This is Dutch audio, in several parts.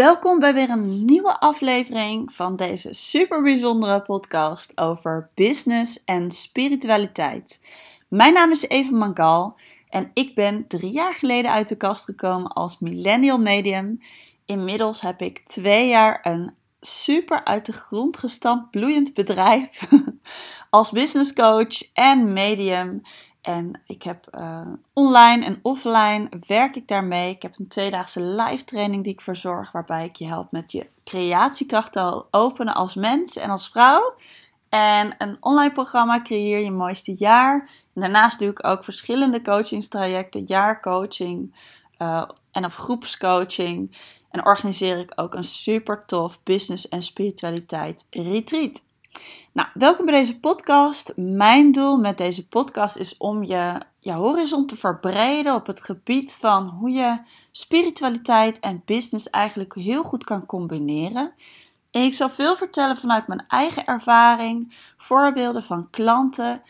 Welkom bij weer een nieuwe aflevering van deze super bijzondere podcast over business en spiritualiteit. Mijn naam is Eva Mangal en ik ben drie jaar geleden uit de kast gekomen als millennial medium. Inmiddels heb ik twee jaar een super uit de grond gestampt bloeiend bedrijf als business coach en medium. En ik heb uh, online en offline werk ik daarmee. Ik heb een tweedaagse live training die ik verzorg, waarbij ik je help met je creatiekracht te openen als mens en als vrouw. En een online programma Creëer je mooiste jaar. En daarnaast doe ik ook verschillende coachingstrajecten, jaarcoaching uh, en of groepscoaching. En organiseer ik ook een super tof business en spiritualiteit retreat. Nou, welkom bij deze podcast. Mijn doel met deze podcast is om je, je horizon te verbreden op het gebied van hoe je spiritualiteit en business eigenlijk heel goed kan combineren. En ik zal veel vertellen vanuit mijn eigen ervaring, voorbeelden van klanten.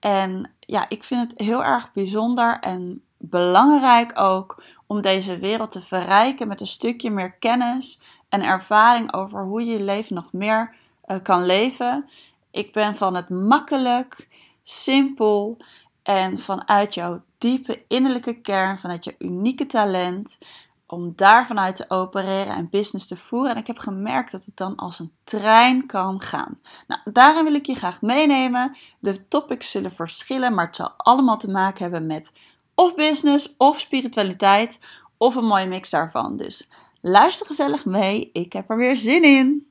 En ja, ik vind het heel erg bijzonder en belangrijk ook om deze wereld te verrijken met een stukje meer kennis en ervaring over hoe je je leven nog meer uh, kan leven. Ik ben van het makkelijk, simpel en vanuit jouw diepe innerlijke kern, vanuit je unieke talent, om daar vanuit te opereren en business te voeren. En ik heb gemerkt dat het dan als een trein kan gaan. Nou, daarin wil ik je graag meenemen. De topics zullen verschillen, maar het zal allemaal te maken hebben met of business of spiritualiteit of een mooie mix daarvan. Dus luister gezellig mee. Ik heb er weer zin in.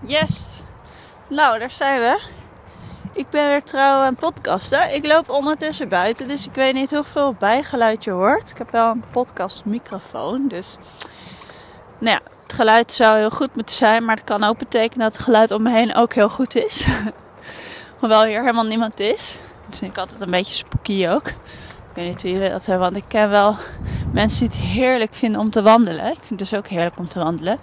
Yes! Nou, daar zijn we. Ik ben weer trouw aan podcasten. Ik loop ondertussen buiten, dus ik weet niet hoeveel bijgeluid je hoort. Ik heb wel een podcastmicrofoon, dus... Nou ja, het geluid zou heel goed moeten zijn, maar het kan ook betekenen dat het geluid om me heen ook heel goed is. Hoewel hier helemaal niemand is. Dus ik altijd een beetje spooky ook. Ik weet niet hoe jullie dat hebben, want ik ken wel mensen die het heerlijk vinden om te wandelen. Ik vind het dus ook heerlijk om te wandelen.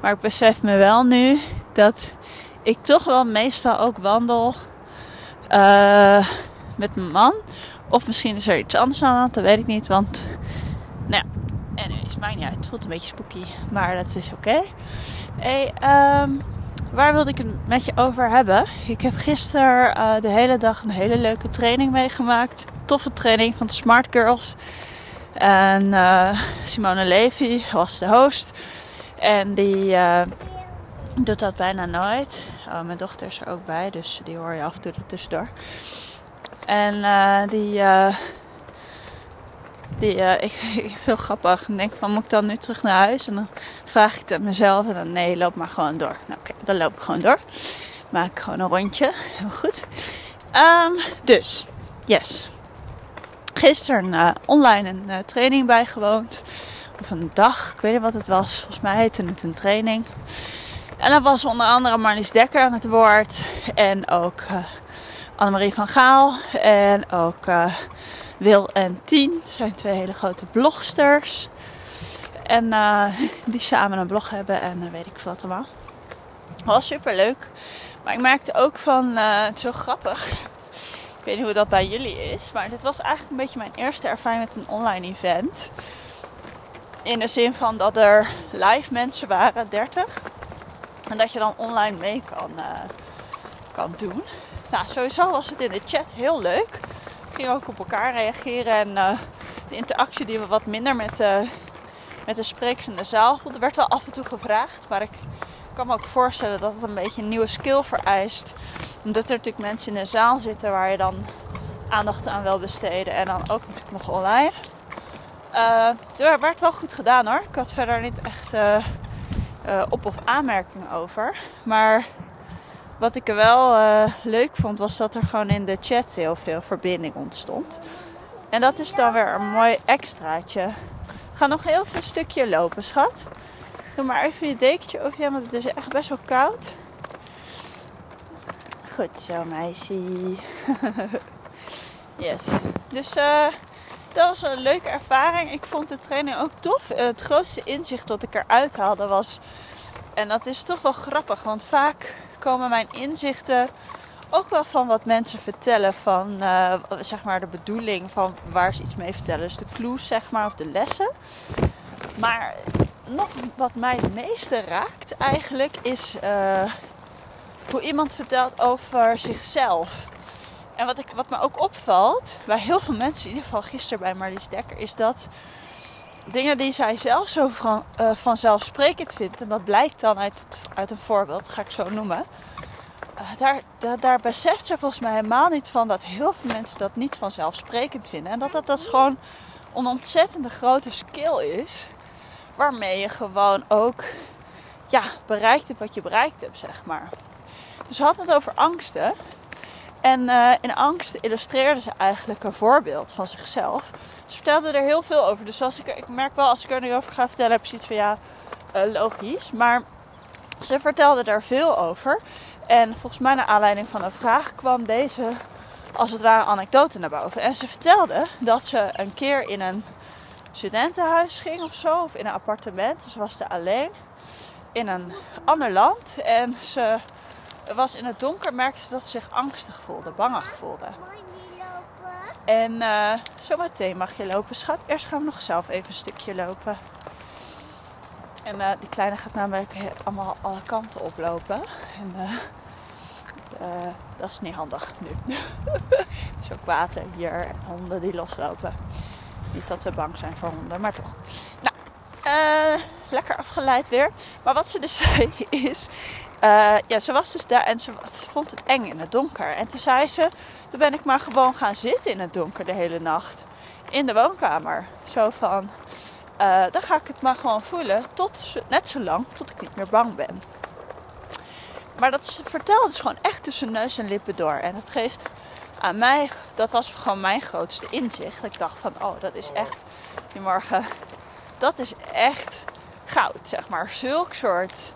Maar ik besef me wel nu dat ik toch wel meestal ook wandel uh, met mijn man. Of misschien is er iets anders aan de hand, dat weet ik niet. Want, nou ja, anyways, maakt niet uit. Het voelt een beetje spooky, maar dat is oké. Okay. Hey, um, waar wilde ik het met je over hebben? Ik heb gisteren uh, de hele dag een hele leuke training meegemaakt. Toffe training van de Smart Girls. En uh, Simone Levy was de host. En die uh, doet dat bijna nooit. Oh, mijn dochter is er ook bij, dus die hoor je af en toe tussendoor. En uh, die, uh, die ik, ik heel grappig. Denk van, moet ik dan nu terug naar huis? En dan vraag ik het aan mezelf en dan, nee, loop maar gewoon door. Nou oké, dan loop ik gewoon door. Maak ik gewoon een rondje. Heel goed. Um, dus, yes. Gisteren uh, online een training bijgewoond of een dag, ik weet niet wat het was. Volgens mij heette het een training. En dat was onder andere Marlies Dekker aan het woord. En ook uh, Annemarie van Gaal. En ook uh, Wil en Tien. zijn twee hele grote blogsters. En uh, die samen een blog hebben en weet ik wat allemaal. Was super leuk. Maar ik merkte ook van, het is zo grappig. Ik weet niet hoe dat bij jullie is. Maar dit was eigenlijk een beetje mijn eerste ervaring met een online event. In de zin van dat er live mensen waren, 30. En dat je dan online mee kan, uh, kan doen. Nou, sowieso was het in de chat heel leuk. We gingen ook op elkaar reageren. En uh, de interactie die we wat minder met, met de sprekers in de zaal voelden. Er werd wel af en toe gevraagd. Maar ik kan me ook voorstellen dat het een beetje een nieuwe skill vereist. Omdat er natuurlijk mensen in de zaal zitten waar je dan aandacht aan wil besteden. En dan ook natuurlijk nog online. Uh, er werd wel goed gedaan hoor. Ik had verder niet echt uh, uh, op- of aanmerkingen over. Maar wat ik er wel leuk vond, was dat er gewoon in de chat heel veel verbinding ontstond. En dat is dan weer een mooi extraatje. Gaan nog heel veel stukje lopen, schat. Doe maar even je dekentje over je, want het is echt best wel koud. Goed zo, meisje. yes. Dus eh dat was een leuke ervaring. Ik vond de training ook tof. Het grootste inzicht wat ik eruit haalde was. En dat is toch wel grappig, want vaak komen mijn inzichten ook wel van wat mensen vertellen. Van uh, zeg maar de bedoeling van waar ze iets mee vertellen. Dus de clues, zeg maar, of de lessen. Maar nog wat mij het meeste raakt eigenlijk is uh, hoe iemand vertelt over zichzelf. En wat, ik, wat me ook opvalt bij heel veel mensen, in ieder geval gisteren bij Marlies Dekker, is dat dingen die zij zelf zo van, uh, vanzelfsprekend vindt, en dat blijkt dan uit, uit een voorbeeld, ga ik zo noemen. Daar, daar, daar, beseft ze volgens mij helemaal niet van dat heel veel mensen dat niet vanzelfsprekend vinden. En dat dat, dat gewoon een ontzettende grote skill is, waarmee je gewoon ook ja, bereikt hebt wat je bereikt hebt, zeg maar. Dus ze had het over angsten. En uh, in angst illustreerde ze eigenlijk een voorbeeld van zichzelf. Ze vertelde er heel veel over. Dus als ik, ik merk wel, als ik er nu over ga vertellen, heb ik zoiets van ja, uh, logisch. Maar ze vertelde daar veel over. En volgens mij naar aanleiding van een vraag kwam deze, als het ware, anekdote naar boven. En ze vertelde dat ze een keer in een studentenhuis ging of zo, of in een appartement. Dus ze was er alleen in een ander land. En ze was in het donker, merkte ze dat ze zich angstig voelde, bangig voelde. En uh, zometeen mag je lopen, schat. Eerst gaan we nog zelf even een stukje lopen. En uh, die kleine gaat namelijk allemaal alle kanten oplopen. En uh, dat is niet handig nu. Ook water hier en honden die loslopen. Niet dat ze bang zijn voor honden, maar toch. Nou, lekker afgeleid weer. Maar wat ze dus zei is... Uh, ja, ze was dus daar en ze vond het eng in het donker. En toen zei ze, toen ben ik maar gewoon gaan zitten in het donker de hele nacht. In de woonkamer. Zo van, uh, dan ga ik het maar gewoon voelen. Tot, net zo lang tot ik niet meer bang ben. Maar dat ze vertelde dus gewoon echt tussen neus en lippen door. En dat geeft aan mij, dat was gewoon mijn grootste inzicht. Ik dacht van, oh dat is echt, die morgen, dat is echt goud, zeg maar. Zulk soort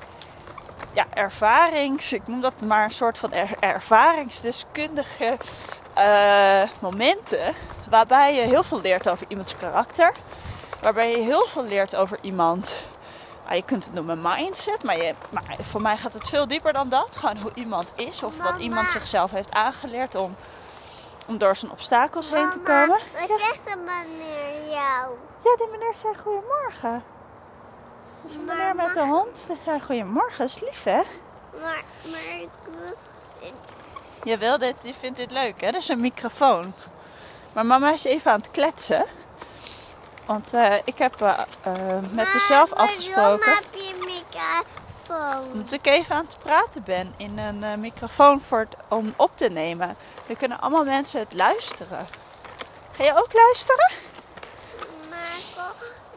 ja, ervarings, ik noem dat maar een soort van er, ervaringsdeskundige uh, momenten. Waarbij je heel veel leert over iemands karakter. Waarbij je heel veel leert over iemand. Nou, je kunt het noemen mindset, maar, je, maar voor mij gaat het veel dieper dan dat. Gewoon hoe iemand is of wat iemand zichzelf heeft aangeleerd om, om door zijn obstakels heen te komen. Wat ja. zegt de meneer jou? Ja, die meneer zei goedemorgen. Dus een meneer met een hond. Ja, goedemorgen, is lief hè? Maar, maar ik Je, wil dit, je vindt dit leuk hè? Dat is een microfoon. Maar mama is even aan het kletsen. Want uh, ik heb uh, uh, met mezelf afgesproken. heb je een microfoon? Dat ik even aan het praten ben in een microfoon voor het, om op te nemen. Dan kunnen allemaal mensen het luisteren. Ga je ook luisteren?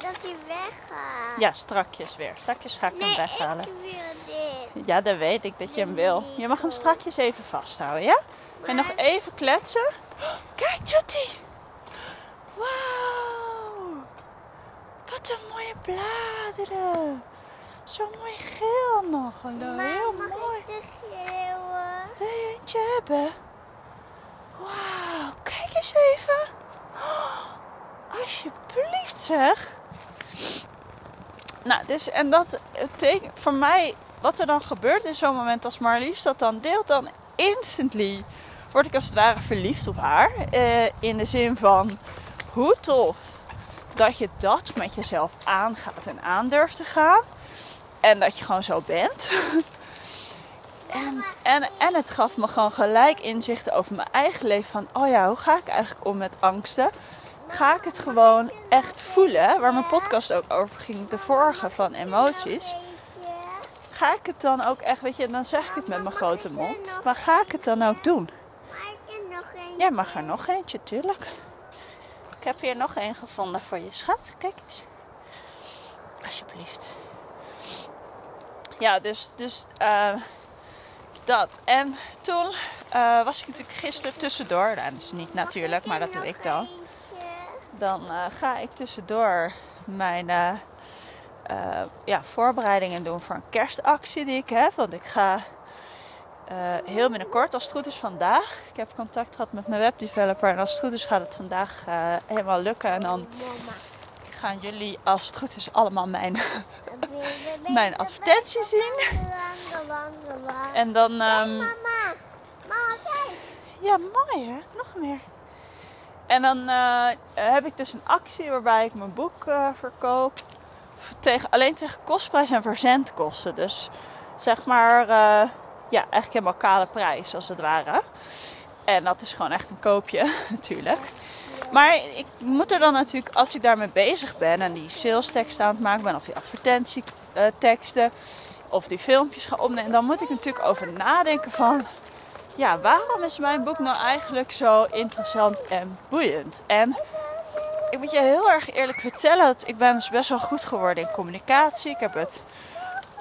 Dat hij weggaat. Ja, strakjes weer. Strakjes ga ik nee, hem weghalen. ik wil dit. Ja, dat weet ik dat je hem wil. Je mag hem strakjes even vasthouden, ja? En nog even kletsen. Kijk, Judy. Wauw. Wat een mooie bladeren. Zo mooi geel nog. Hallo, heel mooi. ik de geeuwen? Wil je eentje hebben? Wauw, kijk eens even. Oh, alsjeblieft zeg. Nou, dus en dat voor mij, wat er dan gebeurt in zo'n moment als Marlies dat dan deelt, dan instantly word ik als het ware verliefd op haar. Eh, in de zin van hoe tof dat je dat met jezelf aangaat en aandurft te gaan. En dat je gewoon zo bent. en, en, en het gaf me gewoon gelijk inzichten over mijn eigen leven. Van, oh ja, hoe ga ik eigenlijk om met angsten? Ga ik het gewoon echt voelen, waar mijn podcast ook over ging, de vorige van emoties. Ga ik het dan ook echt, weet je, dan zeg ik het met mijn grote mond, maar ga ik het dan ook doen? Ja, mag er nog eentje, tuurlijk. Ik heb hier nog één gevonden voor je schat. Kijk eens. Alsjeblieft. Ja, dus, dus uh, dat. En toen uh, was ik natuurlijk gisteren tussendoor. Nou, dat is niet natuurlijk, maar dat doe ik dan dan uh, ga ik tussendoor mijn uh, uh, ja, voorbereidingen doen voor een kerstactie die ik heb. Want ik ga heel binnenkort, als het goed is vandaag. Ik heb contact gehad met mijn webdeveloper. En als het goed is gaat het vandaag helemaal lukken. En dan gaan jullie, als het goed is, allemaal mijn, mijn advertenties zien. En dan... Um, ja, mooi hè? Nog meer. En dan uh, heb ik dus een actie waarbij ik mijn boek uh, verkoop tegen, alleen tegen kostprijs en verzendkosten. Dus zeg maar, uh, ja, eigenlijk helemaal kale prijs als het ware. En dat is gewoon echt een koopje natuurlijk. Maar ik moet er dan natuurlijk, als ik daarmee bezig ben en die sales teksten aan het maken ben, of die advertentieteksten, of die filmpjes ga opnemen, dan moet ik natuurlijk over nadenken van, ja, waarom is mijn boek nou eigenlijk zo interessant en boeiend? En ik moet je heel erg eerlijk vertellen dat ik ben dus best wel goed geworden in communicatie. Ik heb het,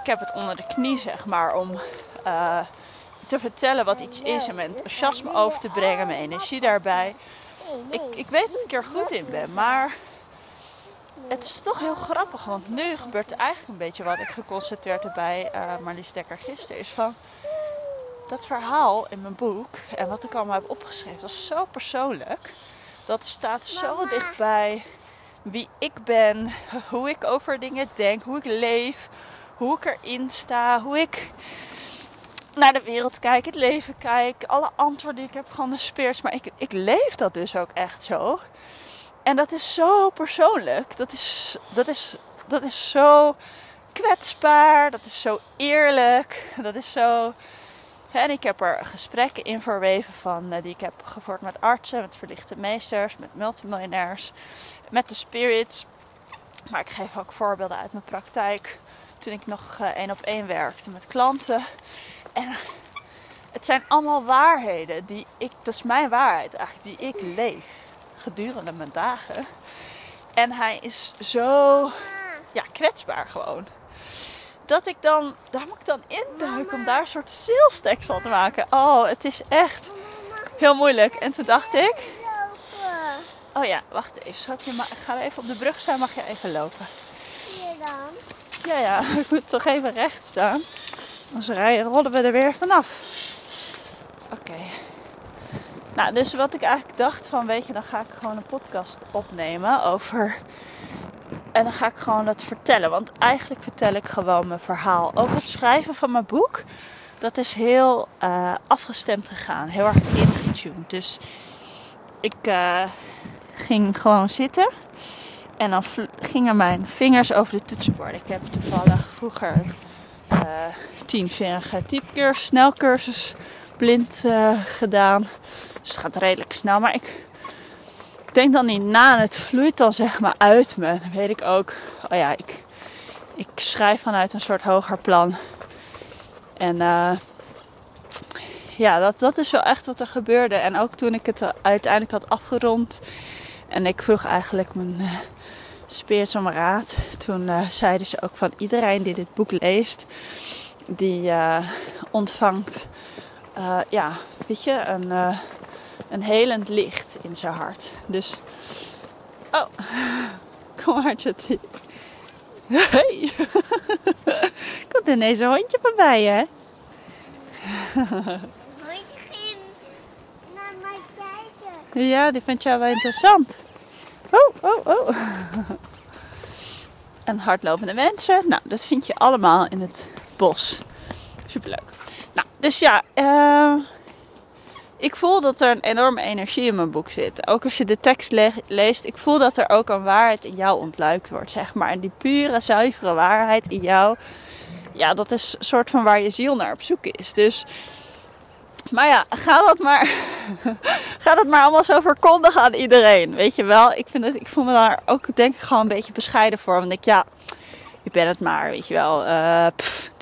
ik heb het onder de knie, zeg maar, om uh, te vertellen wat iets is en mijn enthousiasme over te brengen, mijn energie daarbij. Ik, ik weet dat ik er goed in ben, maar het is toch heel grappig. Want nu gebeurt eigenlijk een beetje wat ik geconstateerd heb bij uh, Marlies Dekker gisteren. Is van dat verhaal in mijn boek en wat ik allemaal heb opgeschreven, was zo persoonlijk. Dat staat zo dichtbij wie ik ben, hoe ik over dingen denk, hoe ik leef, hoe ik erin sta, hoe ik naar de wereld kijk, het leven kijk, alle antwoorden die ik heb gewoon de speers. Maar ik, ik leef dat dus ook echt zo. En dat is zo persoonlijk. Dat is, dat is, dat is zo kwetsbaar. Dat is zo eerlijk. Dat is zo. En ik heb er gesprekken in verweven van eh, die ik heb gevoerd met artsen, met verlichte meesters, met multimiljonairs, met de spirits. Maar ik geef ook voorbeelden uit mijn praktijk. Toen ik nog eh, één op één werkte met klanten. En het zijn allemaal waarheden die ik, dat is mijn waarheid eigenlijk, die ik leef gedurende mijn dagen. En hij is zo ja, kwetsbaar gewoon. Dat ik dan, daar moet ik dan induiken om daar een soort sales van te maken. Oh, het is echt heel moeilijk. En toen dacht ik, oh ja, wacht even schatje, ga even op de brug staan, mag je even lopen. Hier dan? Ja, ja, ik moet toch even recht staan. Als rijden, rollen we er weer vanaf. Oké. Nou, dus wat ik eigenlijk dacht van, weet je, dan ga ik gewoon een podcast opnemen over... En dan ga ik gewoon dat vertellen. Want eigenlijk vertel ik gewoon mijn verhaal. Ook het schrijven van mijn boek, dat is heel uh, afgestemd gegaan. Heel erg ingetuned. Dus ik uh, ging gewoon zitten. En dan gingen mijn vingers over de toetsenbord. Ik heb toevallig vroeger uh, tienvingerige typecursus, snelcursus blind gedaan. Dus het gaat redelijk snel. Maar ik denk dan niet na en het vloeit dan zeg maar uit me. Dan weet ik ook, oh ja, ik, ik schrijf vanuit een soort hoger plan. En uh, ja, dat, dat is wel echt wat er gebeurde. En ook toen ik het uiteindelijk had afgerond. En ik vroeg eigenlijk mijn uh, speers om raad. Toen uh, zeiden ze ook van iedereen die dit boek leest die ontvangt, ja, weet je, een, een helend licht in zijn hart. Dus, oh, kom maar, Chatty. Hey, komt ineens een hondje voorbij, hè? hondje ging naar mij kijken. Ja, die vindt jou wel interessant. Oh, oh, oh. En hardlopende mensen. Nou, dat vind je allemaal in het bos. Superleuk. Nou, dus ja, uh, ik voel dat er een enorme energie in mijn boek zit. Ook als je de tekst le leest, ik voel dat er ook een waarheid in jou ontluikt wordt, zeg maar. En die pure, zuivere waarheid in jou, ja, dat is een soort van waar je ziel naar op zoek is. Dus, maar ja, ga dat maar, ga dat maar allemaal zo verkondigen aan iedereen. Weet je wel, ik, vind het, ik voel me daar ook denk ik gewoon een beetje bescheiden voor. Want ik, ja, je bent het maar, weet je wel. Uh,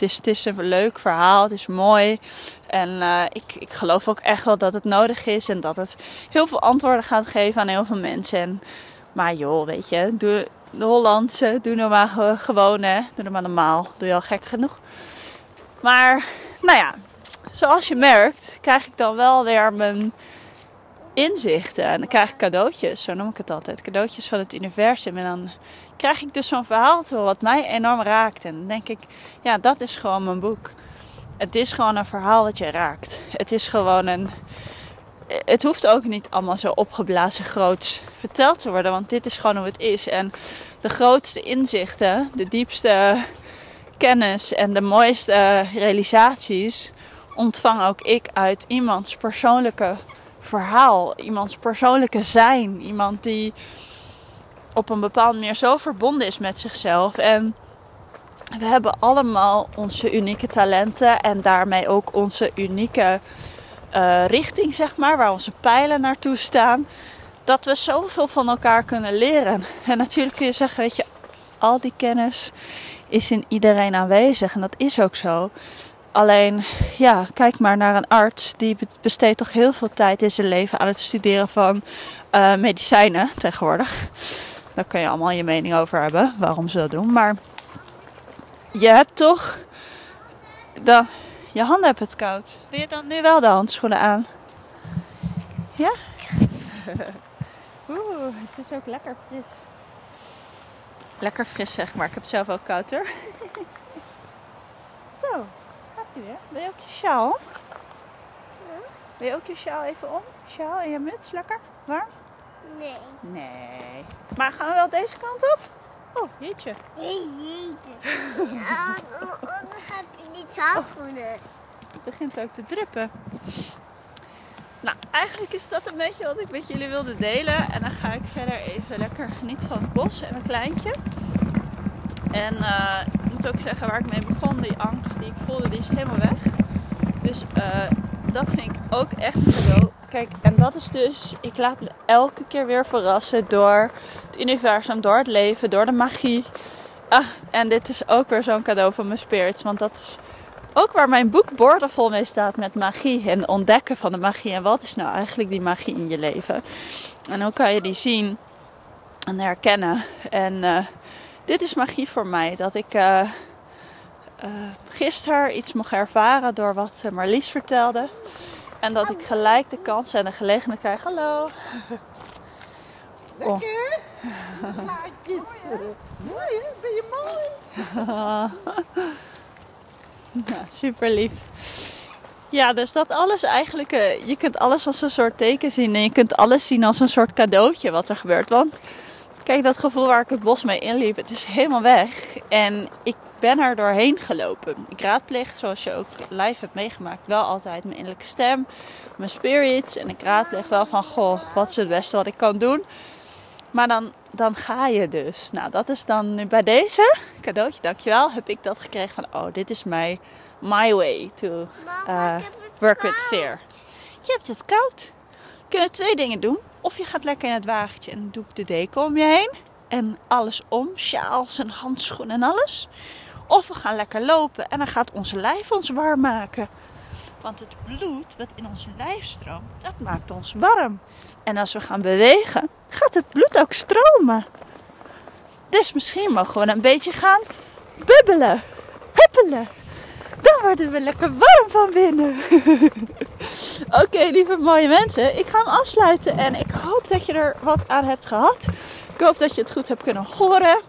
het, is, een leuk verhaal, het is mooi. En uh, ik, ik geloof ook echt wel dat het nodig is en dat het heel veel antwoorden gaat geven aan heel veel mensen. En, maar joh, weet je, de Hollandse, doe nou maar gewoon, hè. Doe maar normaal. Doe je al gek genoeg. Maar, nou ja, zoals je merkt, krijg ik dan wel weer mijn inzichten. En dan krijg ik cadeautjes, zo noem ik het altijd. Cadeautjes van het universum. En dan krijg ik dus zo'n verhaal toe wat mij enorm raakt. En dan denk ik, ja, dat is gewoon mijn boek. Het is gewoon een verhaal wat je raakt. Het is gewoon een. Het hoeft ook niet allemaal zo opgeblazen groots verteld te worden, want dit is gewoon hoe het is. En de grootste inzichten, de diepste kennis en de mooiste realisaties ontvang ook ik uit iemands persoonlijke verhaal. Iemands persoonlijke zijn. Iemand die op een bepaalde manier zo verbonden is met zichzelf. En we hebben allemaal onze unieke talenten en daarmee ook onze unieke uh, richting, zeg maar, waar onze pijlen naartoe staan. Dat we zoveel van elkaar kunnen leren. En natuurlijk kun je zeggen, weet je, al die kennis is in iedereen aanwezig. En dat is ook zo. Alleen, ja, kijk maar naar een arts. Die besteedt toch heel veel tijd in zijn leven aan het studeren van uh, medicijnen tegenwoordig. Daar kun je allemaal je mening over hebben, waarom ze dat doen. Maar je hebt toch... Dan, je handen hebben het koud. Wil je dan nu wel de handschoenen aan? Ja? Oeh, het is ook lekker fris. Lekker fris zeg maar. Ik heb het zelf ook koud hoor. Zo, gaat je weer. Wil je ook je sjaal? Wil je ook je sjaal even om? Sjaal en je muts, lekker? Warm? Nee. Nee. Maar gaan we wel deze kant op? Oh, jeetje. Hey, jeetje. Ja, dan heb je niet handschoenen. Het begint ook te druppen. Nou, eigenlijk is dat een beetje wat ik met jullie wilde delen. En dan ga ik verder even lekker genieten van het bos en mijn kleintje. En uh, ik moet ook zeggen, waar ik mee begon, die angst die ik voelde, die is helemaal weg. Dus uh, dat vind ik ook echt een cadeau. Kijk, en dat is dus, ik laat me elke keer weer verrassen door het universum, door het leven, door de magie. Ah, en dit is ook weer zo'n cadeau van mijn spirits, want dat is ook waar mijn boek boordevol mee staat met magie en ontdekken van de magie. En wat is nou eigenlijk die magie in je leven? En hoe kan je die zien en herkennen? En uh, dit is magie voor mij. Dat ik uh, gisteren iets mocht ervaren door wat Marlies vertelde. En dat ik gelijk de kans en de gelegenheid krijg. Hallo. Plaatjes. Mooi hè? Ben je mooi? Super lief. Ja, dus dat alles eigenlijk, uh, je kunt alles als een soort teken zien en je kunt alles zien als een soort cadeautje wat er gebeurt. Want kijk, dat gevoel waar ik het bos mee inliep, het is helemaal weg. En ik ben er doorheen gelopen. Ik raadpleeg, zoals je ook live hebt meegemaakt, wel altijd mijn innerlijke stem, mijn spirits. En ik raadpleeg wel van, goh, wat is het beste wat ik kan doen? Maar dan, dan ga je dus. Nou, dat is dan nu bij deze cadeautje, dankjewel, heb ik dat gekregen van, oh, dit is my, my way to uh, work with fear. Je hebt het koud. Je kunt twee dingen doen. Of je gaat lekker in het wagentje en doe de deken om je heen. En alles om, sjaals en handschoenen en alles. Of we gaan lekker lopen en dan gaat onze lijf ons warm maken. Want het bloed wat in ons lijf stroomt, dat maakt ons warm. En als we gaan bewegen, gaat het bloed ook stromen. Dus misschien mogen we een beetje gaan bubbelen, huppelen. Dan worden we lekker warm van binnen. Oké, lieve mooie mensen. Ik ga hem afsluiten en ik hoop dat je er wat aan hebt gehad. Ik hoop dat je het goed hebt kunnen horen.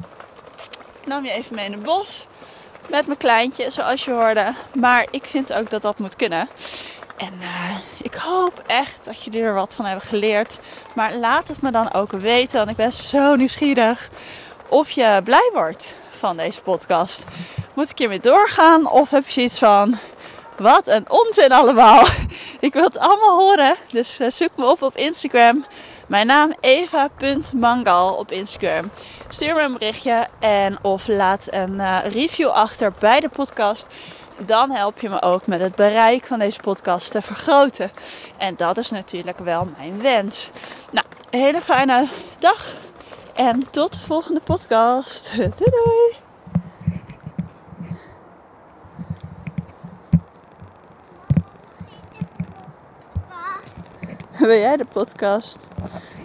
Nam je even mee in het bos met mijn kleintje, zoals je hoorde. Maar ik vind ook dat dat moet kunnen. En uh, ik hoop echt dat jullie er wat van hebben geleerd. Maar laat het me dan ook weten, want ik ben zo nieuwsgierig of je blij wordt van deze podcast. Moet ik hiermee doorgaan of heb je zoiets van... Wat een onzin allemaal. Ik wil het allemaal horen. Dus uh, zoek me op op Instagram. Mijn naam eva.mangal op Instagram. Stuur me een berichtje en of laat een uh, review achter bij de podcast. Dan help je me ook met het bereik van deze podcast te vergroten. En dat is natuurlijk wel mijn wens. Nou, een hele fijne dag. En tot de volgende podcast. Doei doei. Wil jij de podcast?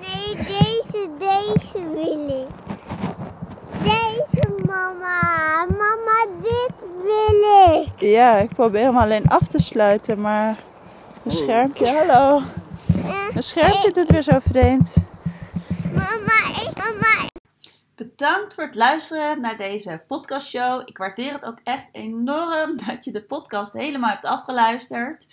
Nee, deze, deze wil ik. Deze mama. Mama, dit wil ik. Ja, ik probeer hem alleen af te sluiten, maar mijn schermpje, hallo. Mijn schermpje doet weer zo vreemd. Mama, ik, mama. Bedankt voor het luisteren naar deze podcastshow. Ik waardeer het ook echt enorm dat je de podcast helemaal hebt afgeluisterd.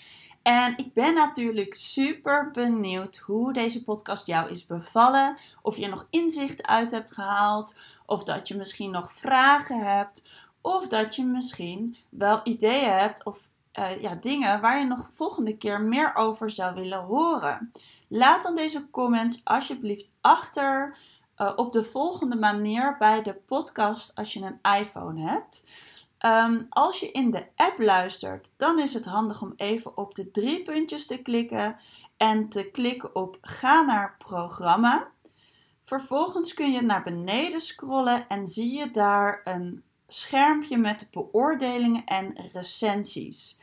En ik ben natuurlijk super benieuwd hoe deze podcast jou is bevallen. Of je nog inzicht uit hebt gehaald. Of dat je misschien nog vragen hebt. Of dat je misschien wel ideeën hebt of uh, ja, dingen waar je nog volgende keer meer over zou willen horen. Laat dan deze comments alsjeblieft achter. eh, op de volgende manier bij de podcast als je een iPhone hebt. Ehm, als je in de app luistert, dan is het handig om even op de drie puntjes te klikken en te klikken op Ga naar programma. Vervolgens kun je naar beneden scrollen en zie je daar een schermpje met beoordelingen en recensies.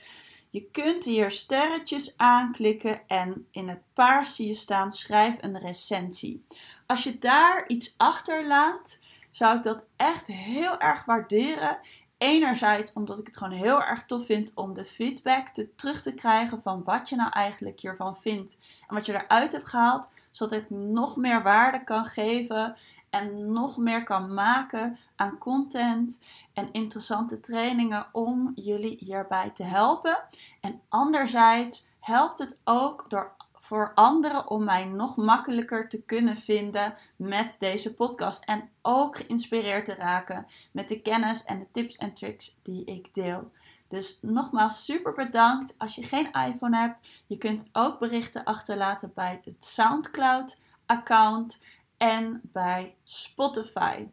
Je kunt hier sterretjes aanklikken en in het paars zie je staan schrijf een recensie. Als je daar iets achterlaat, zou ik dat echt heel erg waarderen. Enerzijds omdat ik het gewoon heel erg tof vind om de feedback te, terug te krijgen van wat je nou eigenlijk hiervan vindt en wat je eruit hebt gehaald, zodat ik nog meer waarde kan geven en nog meer kan maken aan content en interessante trainingen om jullie hierbij te helpen. En anderzijds helpt het ook door voor anderen om mij nog makkelijker te kunnen vinden met deze podcast. En ook geïnspireerd te raken met de kennis en de tips en tricks die ik deel. Dus nogmaals super bedankt. Als je geen iPhone hebt, je kunt ook berichten achterlaten bij het SoundCloud account en bij Spotify.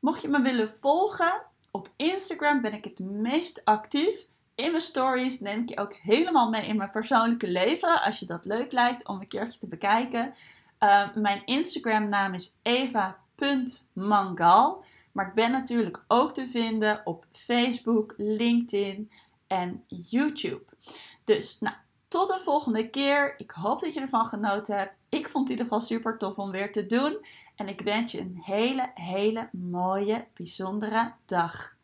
Mocht je me willen volgen, op Instagram ben ik het meest actief. In mijn stories neem ik je ook helemaal mee in mijn persoonlijke leven. Als je dat leuk lijkt om een keertje te bekijken. Uh, mijn Instagram naam is eva.mangal. Maar ik ben natuurlijk ook te vinden op Facebook, LinkedIn en YouTube. Dus nou, tot de volgende keer. Ik hoop dat je ervan genoten hebt. Ik vond het in ieder geval super tof om weer te doen. En ik wens je een hele, hele mooie, bijzondere dag.